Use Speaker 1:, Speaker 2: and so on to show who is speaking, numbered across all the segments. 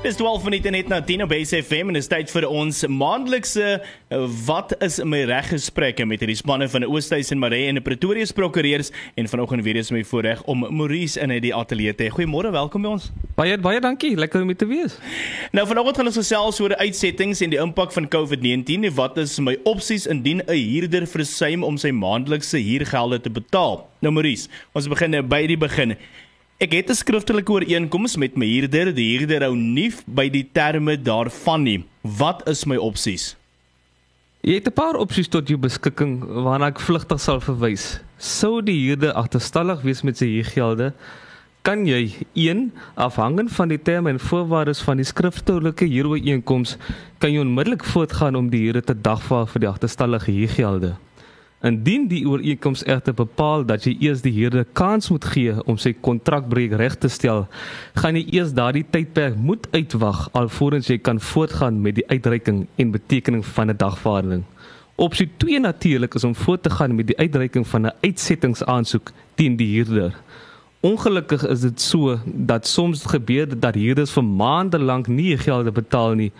Speaker 1: Dis 12 minute net na 10 op SFM en dit is tyd vir ons maandelikse eh, wat is my reg gesprekke met hierdie spanne van Oosthuis en Maree en die Pretoria prokureurs en vanoggend weer is my voorreg om Maurice in die ateljee te hê. Goeiemôre, welkom by ons.
Speaker 2: Baie baie dankie, lekker om hier te wees.
Speaker 1: Nou vanoggend gaan ons gesels oor uitsettings en die impak van COVID-19 en wat is my opsies indien 'n huurder versuim om sy maandelikse huurgelde te betaal. Nou Maurice, ons begin by die begin. Ek het 'n skriftelike ooreenkoms met my huurder. Die huurder hou nie by die terme daarvan nie. Wat is my opsies?
Speaker 2: Jy het 'n paar opsies tot jou beskikking waarna ek vlugtig sal verwys. Sou die huurder agterstallig wees met sy huurgelde, kan jy 1 afhangend van die terme en voorwaardes van die skriftelike huurooreenkoms kan jy onmiddellik voortgaan om die huurder te dagvaar vir die agterstallige huurgelde. Indien die ooreenkoms egter bepaal dat jy eers die huurder kans moet gee om sy kontrakbreek reg te stel, gaan jy eers daardie tydperk moet uitwag alvorens jy kan voortgaan met die uitreiking en betekening van 'n dagvaarding. Opsie 2 natuurlik is om voort te gaan met die uitreiking van 'n uitsettingsaansoek teen die huurder. Ongelukkig is dit so dat soms gebeur dat huurders vir maande lank nie gelde betaal nie.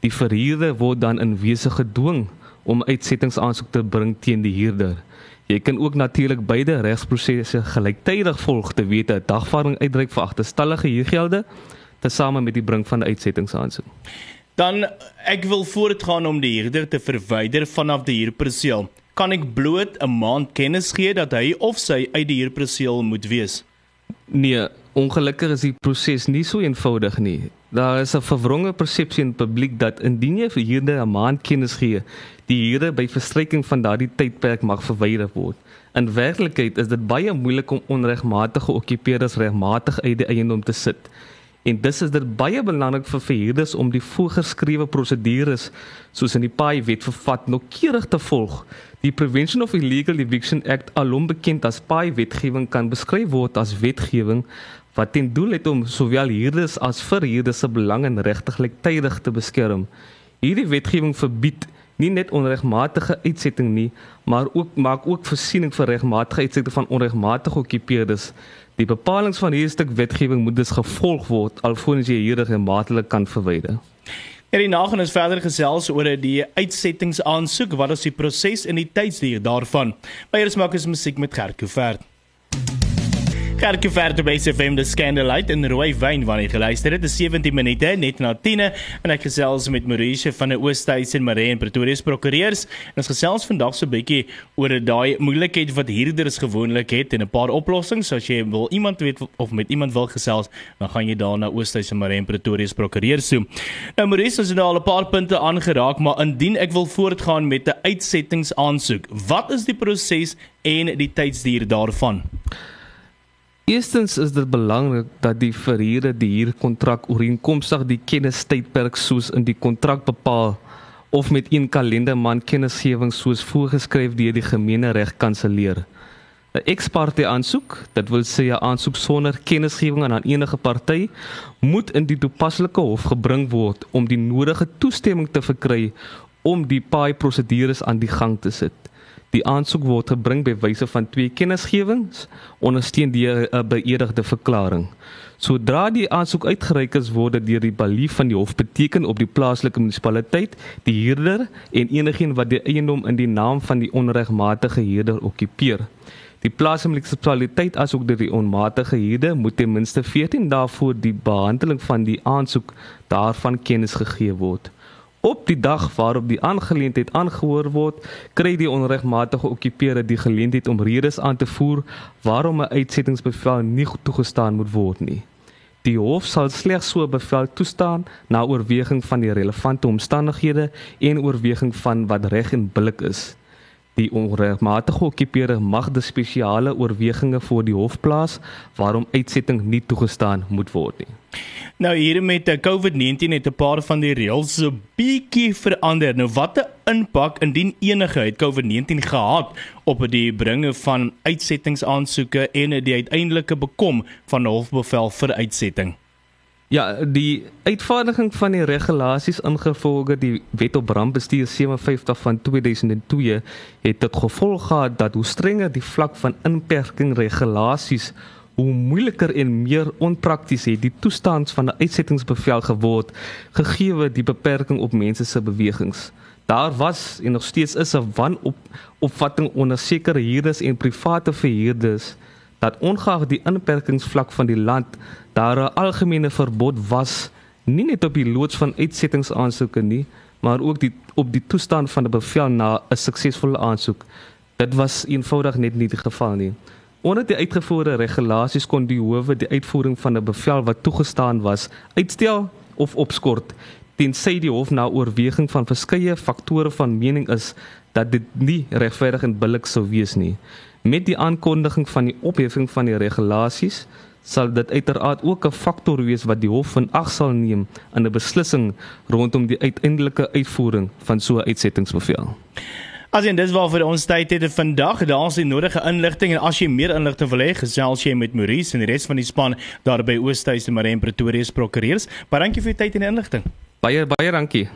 Speaker 2: Die verhuurder word dan in wese gedwing om uitsettingsaansoek te bring teen die huurder. Jy kan ook natuurlik beide regsprosesse gelyktydig volg te weet 'n dagvaarding uitreik vir agterstallige huurgelde tesame met die bring van 'n uitsettingsaansoek.
Speaker 1: Dan ek wil voortgaan om die huurder te verwyder vanaf die huurperseel. Kan ek bloot 'n maand kennis gee dat hy of sy uit die huurperseel moet wees?
Speaker 2: Nee, ongelukkig is die proses nie so eenvoudig nie. Daar is 'n verwronge persepsie in publiek dat indien jy vir huurder 'n maand kennis gee, die huurder by verstryking van daardie tydperk mag verwyder word. In werklikheid is dit baie moeilik om onregmatige okkupeerders regmatig uit die eiendom te sit. En dis is dit baie belangrik vir verhuurders om die voorgeskrewe prosedures soos in die Paai Wet vervat noukeurig te volg. Die Prevention of Illegal Eviction Act, alom bekend as Paai Wetgewing, kan beskryf word as wetgewing wat ten doel het om sowel huurders as verhuurders se belange regtiglik tydig te beskerm. Hierdie wetgewing verbied nie net onregmatige uitsetting nie, maar ook maak ook voorsiening vir regmatige uitsetting van onregmatige okkupeerders. Die bepalinge van hierdie stuk wetgewing moet dus gevolg word alvorens jy hierdie maatreëls kan verwyder.
Speaker 1: Hierdie nagaan is verder gesels oor die uitsettingsaansoek, wat is die proses en die tydsduur daarvan. Beiers maak is musiek met Gert Couvert. Kerkie verte by SFM the Scandalite in rooi wyn wanneer jy geluister het. Dit is 17 minute net na 10 en ek gesels met Maurice van die Oosthuis en Maree en Pretoria se prokureurs. En ons gesels vandag so 'n bietjie oor daai moeilikheid wat huurders gewoonlik het en 'n paar oplossings. So as jy wil iemand weet of met iemand wil gesels, dan gaan jy daar na Oosthuis en Maree en Pretoria se prokureurs toe. Nou Maurice, ons het nou al 'n paar punte aangeraak, maar indien ek wil voortgaan met 'n uitsettingsaansoek, wat is die proses en die tydsduur daarvan?
Speaker 2: Eerstens is dit belangrik dat die verhuurder die huurkontrak ooreenkomstig die kennistydperk soos in die kontrak bepaal of met een kalendermaand kennisgewing soos voorgeskryf deur die gemeenereg kanselleer. 'n Ex-parte aansoek, dit wil sê 'n aansoek sonder kennisgewing aan enige party, moet in die toepaslike hof gebring word om die nodige toestemming te verkry om die paai prosedures aan die gang te sit. Die aansoek word gebring by wyse van twee kennisgewings ondersteun deur 'n beëdigde verklaring. Sodra die aansoek uitgereik is, word dit deur die balie van die hof beteken op die plaaslike munisipaliteit, die huurder en enigiemand wat die eiendom in die naam van die onregmatige huurder okkupeer. Die plaaslike munisipaliteit asook die onmatige huurder moet ten minste 14 dae voor die behandeling van die aansoek daarvan kennis gegee word. Op die dag waarop die aangeleentheid aangehoor word, kry die onregmatige okkupeerder die geleentheid om redes aan te voer waarom 'n uitsettingsbevel nie toegestaan moet word nie. Die hof sal slegs so 'n bevel toestaan na oorweging van die relevante omstandighede en oorweging van wat reg en billik is. Die onregmatige okkupeerder mag de spesiale oorwegings voor die hof plaas waarom uitsetting nie toegestaan moet word nie.
Speaker 1: Nou hier met die COVID-19 het 'n paar van die reëls so bietjie verander. Nou watter impak indien enige het COVID-19 gehad op die bringe van uitsettingsaansoeke en die uiteindelike bekom van hofbevel vir uitsetting?
Speaker 2: Ja, die uitvaardiging van die regulasies ingevolge die Wet op Brandbestuur 57 van 2002 het tot gevolg gehad dat hoe strenger die vlak van inperking regulasies hoe moeiliker en meer onprakties het die toestand van 'n uitsettingsbevel geword gegee die beperking op mense se bewegings. Daar was en nog steeds is 'n wanopvatting onder sekere huurders en private verhuurders dat ongeag die inperkingsvlak van die land daar 'n algemene verbod was nie net op die loods van uitsettingsaansoeke nie, maar ook die op die toestand van 'n bevel na 'n suksesvolle aansoek. Dit was eenvoudig net nie die geval nie. Onder die uitgevoerde regulasies kon die howe die uitvoering van 'n bevel wat toegestaan was uitstel of opskort tensy die hof na oorweging van verskeie faktore van mening is dat dit nie regverdig en billik sou wees nie. Met die aankondiging van die opheffing van die regulasies sal dit uiteraard ook 'n faktor wees wat die hof van ag sal neem in 'n beslissing rondom die uiteindelike uitvoering van so 'n uitsettingsbevel.
Speaker 1: As en dis waarvoor ons tyd het vandag. Daar's die nodige inligting en as jy meer inligting wil hê, gesels jy met Maurice en die res van die span daar by Oosthuizen Marine Pretoria se prokureurs. Baie dankie vir u tyd en inligting.
Speaker 2: Baie baie dankie.